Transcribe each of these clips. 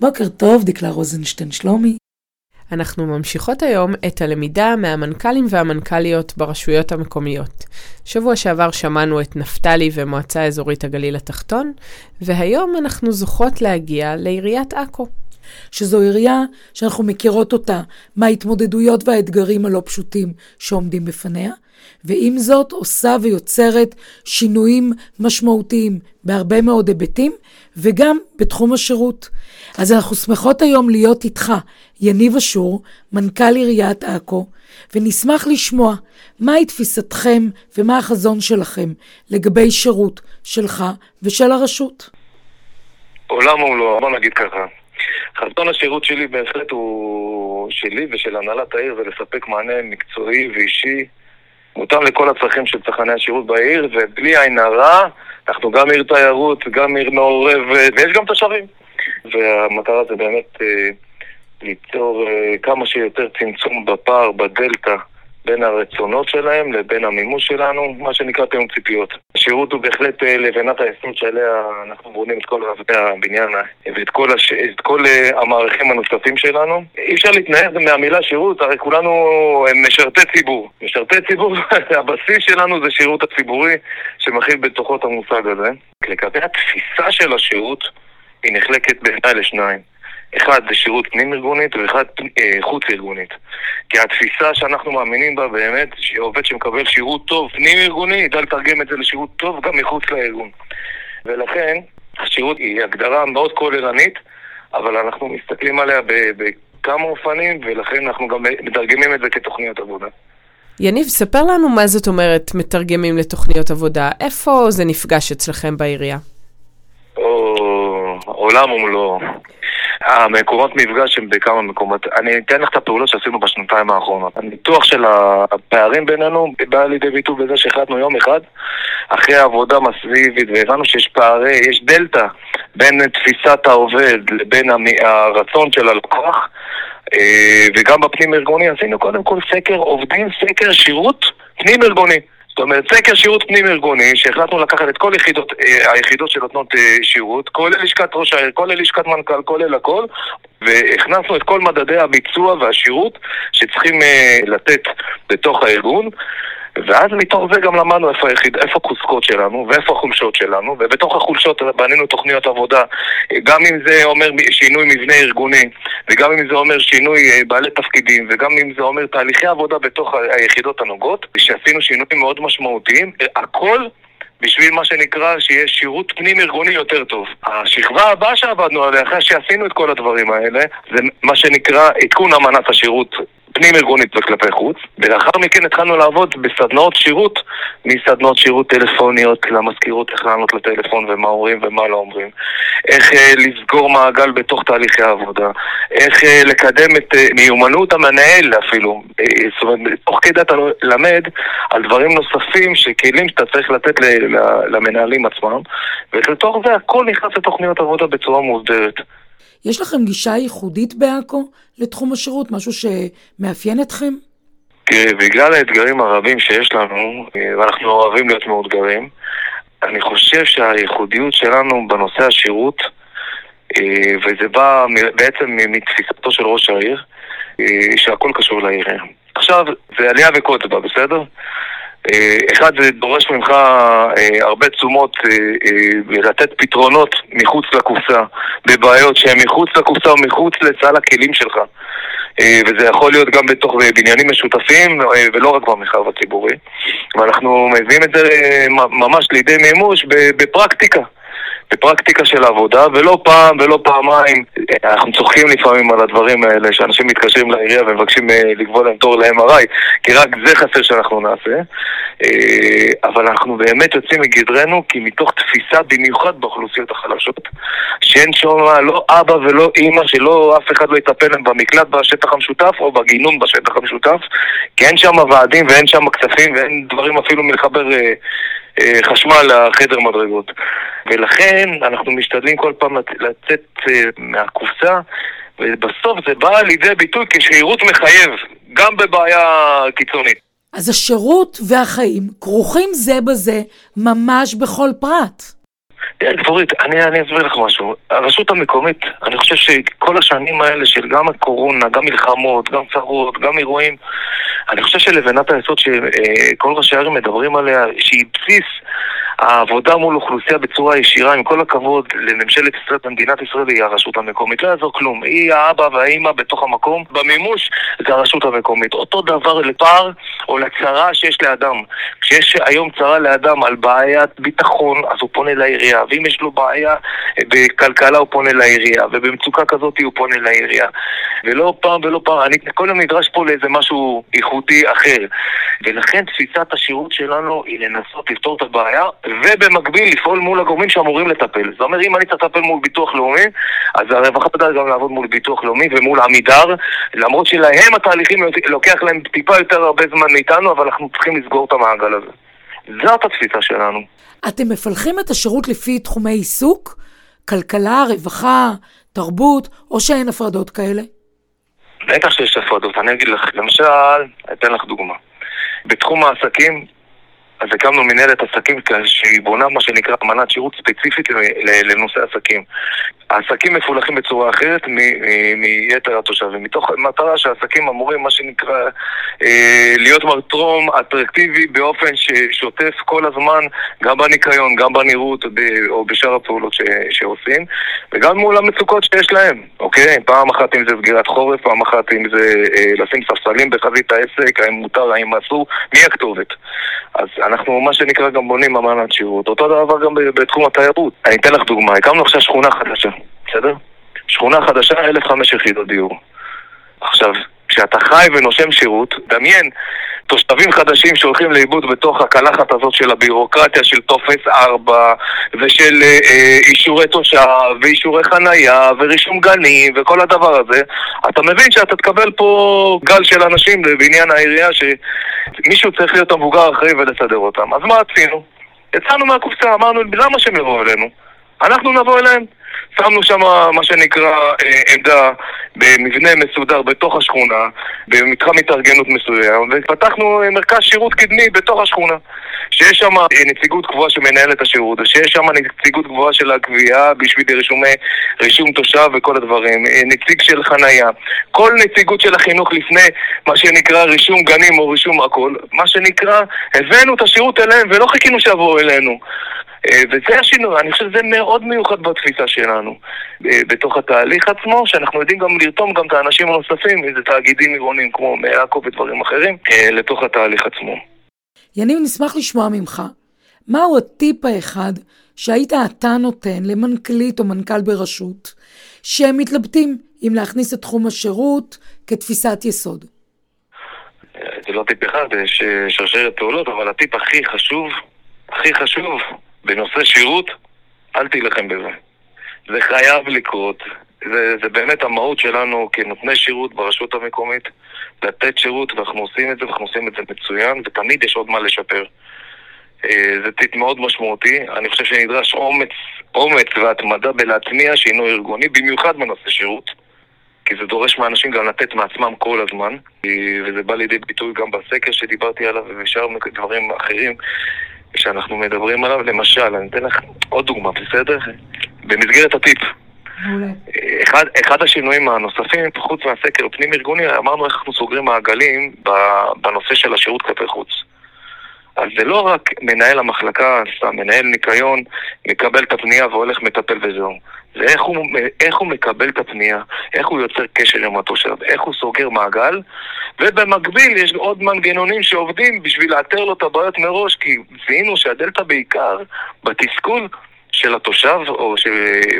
בוקר טוב, דקלה רוזנשטיין שלומי. אנחנו ממשיכות היום את הלמידה מהמנכ"לים והמנכ"ליות ברשויות המקומיות. שבוע שעבר שמענו את נפתלי ומועצה אזורית הגליל התחתון, והיום אנחנו זוכות להגיע לעיריית עכו. שזו עירייה שאנחנו מכירות אותה מההתמודדויות והאתגרים הלא פשוטים שעומדים בפניה, ועם זאת עושה ויוצרת שינויים משמעותיים בהרבה מאוד היבטים, וגם בתחום השירות. אז אנחנו שמחות היום להיות איתך, יניב אשור, מנכ"ל עיריית עכו, ונשמח לשמוע מהי תפיסתכם ומה החזון שלכם לגבי שירות שלך ושל הרשות. עולם ומלואו, בוא נגיד ככה. חזון השירות שלי בהחלט הוא שלי ושל הנהלת העיר זה לספק מענה מקצועי ואישי מותאם לכל הצרכים של צרכני השירות בעיר ובלי עין הרע אנחנו גם עיר תיירות, גם עיר מעורבת ויש גם תושבים. והמטרה זה באמת אה, ליצור אה, כמה שיותר צמצום בפער, בדלתא בין הרצונות שלהם לבין המימוש שלנו, מה שנקרא תיאום ציפיות. השירות הוא בהחלט אה, לבנת היסוד שעליה אנחנו בונים את כל רבי הבניין ואת כל, הש... כל אה, המערכים הנוספים שלנו. אי אפשר להתנהל מהמילה שירות, הרי כולנו משרתי ציבור. משרתי ציבור, הבסיס שלנו זה שירות הציבורי שמכיל בתוכו את המושג הזה. לגבי התפיסה של השירות, היא נחלקת בעיניי לשניים. אחד זה שירות פנים-ארגונית ואחד אה, חוץ-ארגונית. כי התפיסה שאנחנו מאמינים בה באמת, שעובד שמקבל שירות טוב פנים-ארגוני, ידע לתרגם את זה לשירות טוב גם מחוץ לארגון. ולכן, השירות היא הגדרה מאוד כוללנית, אבל אנחנו מסתכלים עליה בכמה אופנים, ולכן אנחנו גם מתרגמים את זה כתוכניות עבודה. יניב, ספר לנו מה זאת אומרת מתרגמים לתוכניות עבודה. איפה זה נפגש אצלכם בעירייה? או, עולם ומלואו. המקומות מפגש הם בכמה מקומות. אני אתן לך את הפעולות שעשינו בשנתיים האחרונות. הניתוח של הפערים בינינו בא לידי ביטוי בזה שהחלטנו יום אחד, אחרי עבודה מסיבית, והבנו שיש פערי, יש דלתא בין תפיסת העובד לבין הרצון של הלקוח. אה, וגם בפנים ארגוני עשינו קודם כל סקר עובדים, סקר שירות פנים ארגוני. זאת אומרת, סקר שירות פנים-ארגוני, שהחלטנו לקחת את כל יחידות, אה, היחידות שנותנות אה, שירות, כולל לשכת ראש העיר, כולל לשכת מנכ"ל, כולל הכל, והכנסנו את כל מדדי הביצוע והשירות שצריכים אה, לתת בתוך הארגון. ואז מתוך זה גם למדנו איפה, היחיד, איפה החוזקות שלנו ואיפה החולשות שלנו, ובתוך החולשות בנינו תוכניות עבודה, גם אם זה אומר שינוי מבנה ארגוני, וגם אם זה אומר שינוי אה, בעלי תפקידים, וגם אם זה אומר תהליכי עבודה בתוך היחידות הנוגעות, שעשינו שינויים מאוד משמעותיים, הכל בשביל מה שנקרא שיהיה שירות פנים ארגוני יותר טוב. השכבה הבאה שעבדנו עליה, אחרי שעשינו את כל הדברים האלה, זה מה שנקרא עדכון אמנת השירות פנים ארגונית וכלפי חוץ, ולאחר מכן התחלנו לעבוד בסדנאות שירות, מסדנאות שירות טלפוניות למזכירות, איך לענות לטלפון ומה אומרים ומה לא אומרים, איך אה, לסגור מעגל בתוך תהליכי העבודה, איך אה, לקדם את אה, מיומנות המנהל אפילו, אה, זאת אומרת, תוך כדי אתה למד על דברים נוספים, שכלים שאתה צריך לתת ל, ל, למנהלים עצמם, ולתוך זה הכל נכנס לתוכניות עבודה בצורה מוסדרת. יש לכם גישה ייחודית בעכו לתחום השירות, משהו שמאפיין אתכם? בגלל האתגרים הרבים שיש לנו, ואנחנו אוהבים להיות מאותגרים, אני חושב שהייחודיות שלנו בנושא השירות, וזה בא בעצם מתפיסתו של ראש העיר, שהכל קשור לעיר. עכשיו, זה עלייה וקוץ בה, בסדר? אה, אחד, זה דורש ממך אה, הרבה תשומות אה, לתת פתרונות מחוץ לקופסה, בבעיות שהן מחוץ לקופסה ומחוץ לסל הכלים שלך. וזה יכול להיות גם בתוך בניינים משותפים ולא רק במרחב הציבורי. ואנחנו מביאים את זה ממש לידי מימוש בפרקטיקה. בפרקטיקה של עבודה, ולא פעם ולא פעמיים, אנחנו צוחקים לפעמים על הדברים האלה, שאנשים מתקשרים לעירייה ומבקשים אה, לגבול להם תור ל-MRI, כי רק זה חסר שאנחנו נעשה. אה, אבל אנחנו באמת יוצאים מגדרנו, כי מתוך תפיסה, במיוחד באוכלוסיות החלשות, שאין שם לא אבא ולא אימא, שלא אף אחד לא יטפל להם במקלט בשטח המשותף או בגינון בשטח המשותף, כי אין שם ועדים ואין שם כספים ואין דברים אפילו מלחבר אה, חשמל לחדר מדרגות. ולכן אנחנו משתדלים כל פעם לצאת אה, מהקופסה, ובסוף זה בא לידי ביטוי כשירות מחייב, גם בבעיה קיצונית. אז השירות והחיים כרוכים זה בזה ממש בכל פרט. דבורית, אני, אני אסביר לך משהו. הרשות המקומית, אני חושב שכל השנים האלה של גם הקורונה, גם מלחמות, גם צרות, גם אירועים, אני חושב שלבנת היסוד שכל ראשי הערים מדברים עליה, שהיא בסיס העבודה מול אוכלוסייה בצורה ישירה, עם כל הכבוד לממשלת ישראל במדינת ישראל, היא הרשות המקומית. לא יעזור כלום. היא האבא והאימא בתוך המקום. במימוש זה הרשות המקומית. אותו דבר לפער או לצרה שיש לאדם. כשיש היום צרה לאדם על בעיית ביטחון, אז הוא פונה לעירייה. ואם יש לו בעיה בכלכלה, הוא פונה לעירייה. ובמצוקה כזאת הוא פונה לעירייה. ולא פעם ולא פעם, אני כל יום נדרש פה לאיזה משהו איכותי אחר. ולכן תפיסת השירות שלנו היא לנסות לפתור את הבעיה, ובמקביל לפעול מול הגורמים שאמורים לטפל. זאת אומרת, אם אני צריך לטפל מול ביטוח לאומי, אז הרווחה יודעת גם לעבוד מול ביטוח לאומי ומול עמידר, למרות שלהם התהליכים לוקח להם טיפה יותר הרבה זמן מאיתנו, אבל אנחנו צריכים לסגור את המעגל הזה. זאת התפיסה שלנו. אתם מפלחים את השירות לפי תחומי עיסוק? כלכלה, רווחה, תרבות, או שאין הפרדות כאלה? בטח שיש הפרדות. אני אגיד לך, למשל, אתן לך דוגמה. בתחום העסקים, אז הקמנו מנהלת עסקים שהיא בונה מה שנקרא אמנת שירות ספציפית לנושא עסקים. העסקים מפולחים בצורה אחרת מיתר התושבים, מתוך מטרה שהעסקים אמורים, מה שנקרא, אה, להיות מרטרום אטרקטיבי באופן ששוטף כל הזמן, גם בניקיון, גם בנראות או בשאר הפעולות שעושים, וגם מול המצוקות שיש להם, אוקיי? פעם אחת אם זה סגירת חורף, פעם אחת אם זה אה, לשים ספסלים בחזית העסק, האם מותר, האם אסור, מי הכתובת? אז אנחנו, מה שנקרא, גם בונים אמנת שירות. אותו דבר גם בתחום התיירות. אני אתן לך דוגמה, הקמנו עכשיו שכונה חדשה? שכונה חדשה, 1,005 יחידות דיור. עכשיו, כשאתה חי ונושם שירות, דמיין תושבים חדשים שהולכים לאיבוד בתוך הקלחת הזאת של הבירוקרטיה של טופס 4 ושל אה, אה, אישורי תושב ואישורי חנייה ורישום גנים וכל הדבר הזה אתה מבין שאתה תקבל פה גל של אנשים בבניין העירייה שמישהו צריך להיות המבוגר האחראי ולסדר אותם אז מה עשינו? יצאנו מהקופסה, אמרנו למה שהם יבואו אלינו? אנחנו נבוא אליהם שמנו שם מה שנקרא אה, עמדה במבנה מסודר בתוך השכונה, במתחם התארגנות מסוים, ופתחנו אה, מרכז שירות קדמי בתוך השכונה. שיש שם אה, נציגות קבועה שמנהלת את השירות, שיש שם נציגות קבועה של הגבייה בשביל רישומי, רישום תושב וכל הדברים, נציג של חנייה, כל נציגות של החינוך לפני מה שנקרא רישום גנים או רישום הכל, מה שנקרא, הבאנו את השירות אליהם ולא חיכינו שיבואו אלינו. אה, וזה השינוי, אני חושב שזה מאוד מיוחד בתפיסה שלנו אה, בתוך התהליך עצמו, שאנחנו יודעים גם לרתום גם את האנשים הנוספים, איזה תאגידים עירוניים כמו מעכו ודברים אחרים, אה, לתוך התהליך עצמו. יניב, נשמח לשמוע ממך, מהו הטיפ האחד שהיית אתה נותן למנכ"לית או מנכ"ל ברשות, שהם מתלבטים אם להכניס את תחום השירות כתפיסת יסוד? זה לא טיפ אחד, יש שרשרת פעולות, אבל הטיפ הכי חשוב, הכי חשוב, בנושא שירות, אל תילחם בזה. זה חייב לקרות. זה, זה באמת המהות שלנו כנותני שירות ברשות המקומית, לתת שירות, ואנחנו עושים את זה, ואנחנו עושים את זה מצוין, ותמיד יש עוד מה לשפר. אה, זה טיפ מאוד משמעותי. אני חושב שנדרש אומץ, אומץ והתמדה בלהטמיע שינוי ארגוני, במיוחד בנושא שירות. כי זה דורש מאנשים גם לתת מעצמם כל הזמן, וזה בא לידי ביטוי גם בסקר שדיברתי עליו ובשאר דברים אחרים. שאנחנו מדברים עליו, למשל, אני אתן לך עוד דוגמה, בסדר? במסגרת הטיפ. אחד, אחד השינויים הנוספים, חוץ מהסקר פנים ארגוני, אמרנו איך אנחנו סוגרים מעגלים בנושא של השירות כלפי חוץ. אז זה לא רק מנהל המחלקה, סתם מנהל ניקיון, מקבל את הפנייה והולך מטפל וזהו. זה איך הוא, הוא מקבל את הפנייה, איך הוא יוצר קשר עם התושב, איך הוא סוגר מעגל, ובמקביל יש עוד מנגנונים שעובדים בשביל לאתר לו את הבעיות מראש, כי זיהינו שהדלתא בעיקר, בתסכול, של התושב, או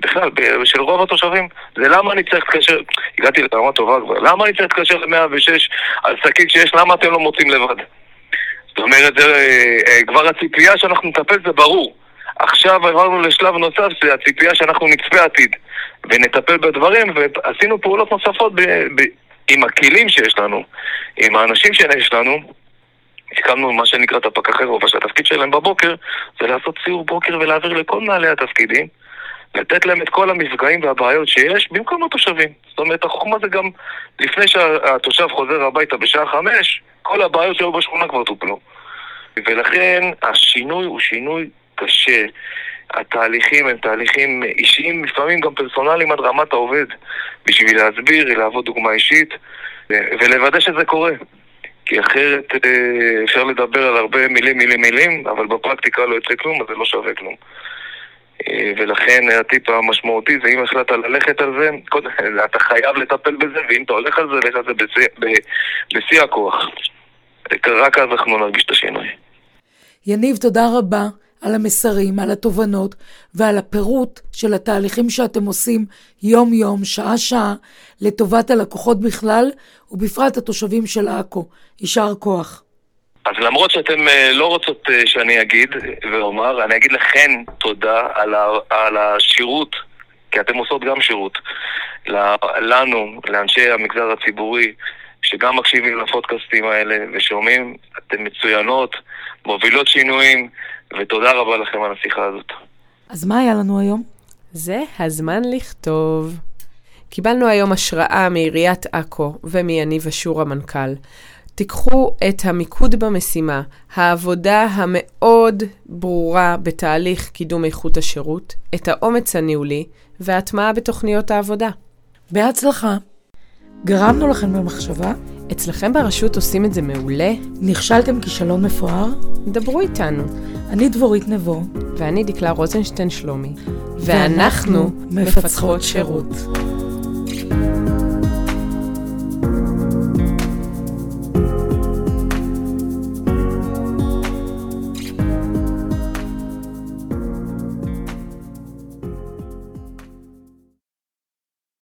בכלל, של רוב התושבים. זה למה אני צריך להתקשר, הגעתי לרמה טובה כבר, למה אני צריך להתקשר ל-106 על שקית שיש, למה אתם לא מוצאים לבד? זאת אומרת, אה, כבר הציפייה שאנחנו נטפל זה ברור. עכשיו עברנו לשלב נוסף, זה הציפייה שאנחנו נצפה עתיד ונטפל בדברים, ועשינו פעולות נוספות ב, ב, עם הכלים שיש לנו, עם האנשים שיש לנו. הקמנו מה שנקרא את הפקחי רובע, שהתפקיד שלהם בבוקר זה לעשות סיור בוקר ולהעביר לכל מנהלי התפקידים, לתת להם את כל המפגעים והבעיות שיש במקום התושבים. זאת אומרת, החוכמה זה גם לפני שהתושב חוזר הביתה בשעה חמש, כל הבעיות שהיו בשכונה כבר טופלו. ולכן השינוי הוא שינוי קשה. התהליכים הם תהליכים אישיים, לפעמים גם פרסונליים עד רמת העובד, בשביל להסביר, להוות דוגמה אישית ולוודא שזה קורה. כי אחרת אה, אפשר לדבר על הרבה מילים, מילים, מילים, אבל בפרקטיקה לא יוצא כלום, אז זה לא שווה כלום. אה, ולכן הטיפ המשמעותי זה אם החלטת ללכת על זה, קודם, אתה חייב לטפל בזה, ואם אתה הולך על זה, לך על זה בשיא, בשיא הכוח. רק אז אנחנו נרגיש את השינוי. יניב, תודה רבה. על המסרים, על התובנות ועל הפירוט של התהליכים שאתם עושים יום-יום, שעה-שעה, לטובת הלקוחות בכלל, ובפרט התושבים של עכו. יישר כוח. אז למרות שאתם אה, לא רוצות אה, שאני אגיד ואומר, אני אגיד לכן תודה על, ה, על השירות, כי אתם עושות גם שירות, לנו, לאנשי המגזר הציבורי, שגם מקשיבים לפודקאסטים האלה ושומעים, אתן מצוינות, מובילות שינויים, ותודה רבה לכם על השיחה הזאת. אז מה היה לנו היום? זה הזמן לכתוב. קיבלנו היום השראה מעיריית עכו ומיניב אשור המנכ"ל. תיקחו את המיקוד במשימה, העבודה המאוד ברורה בתהליך קידום איכות השירות, את האומץ הניהולי וההטמעה בתוכניות העבודה. בהצלחה. גרמנו לכם במחשבה? אצלכם ברשות עושים את זה מעולה? נכשלתם כישלון מפואר? דברו איתנו. אני דבורית נבו. ואני דקלה רוזנשטיין שלומי. ואנחנו מפצחות שירות.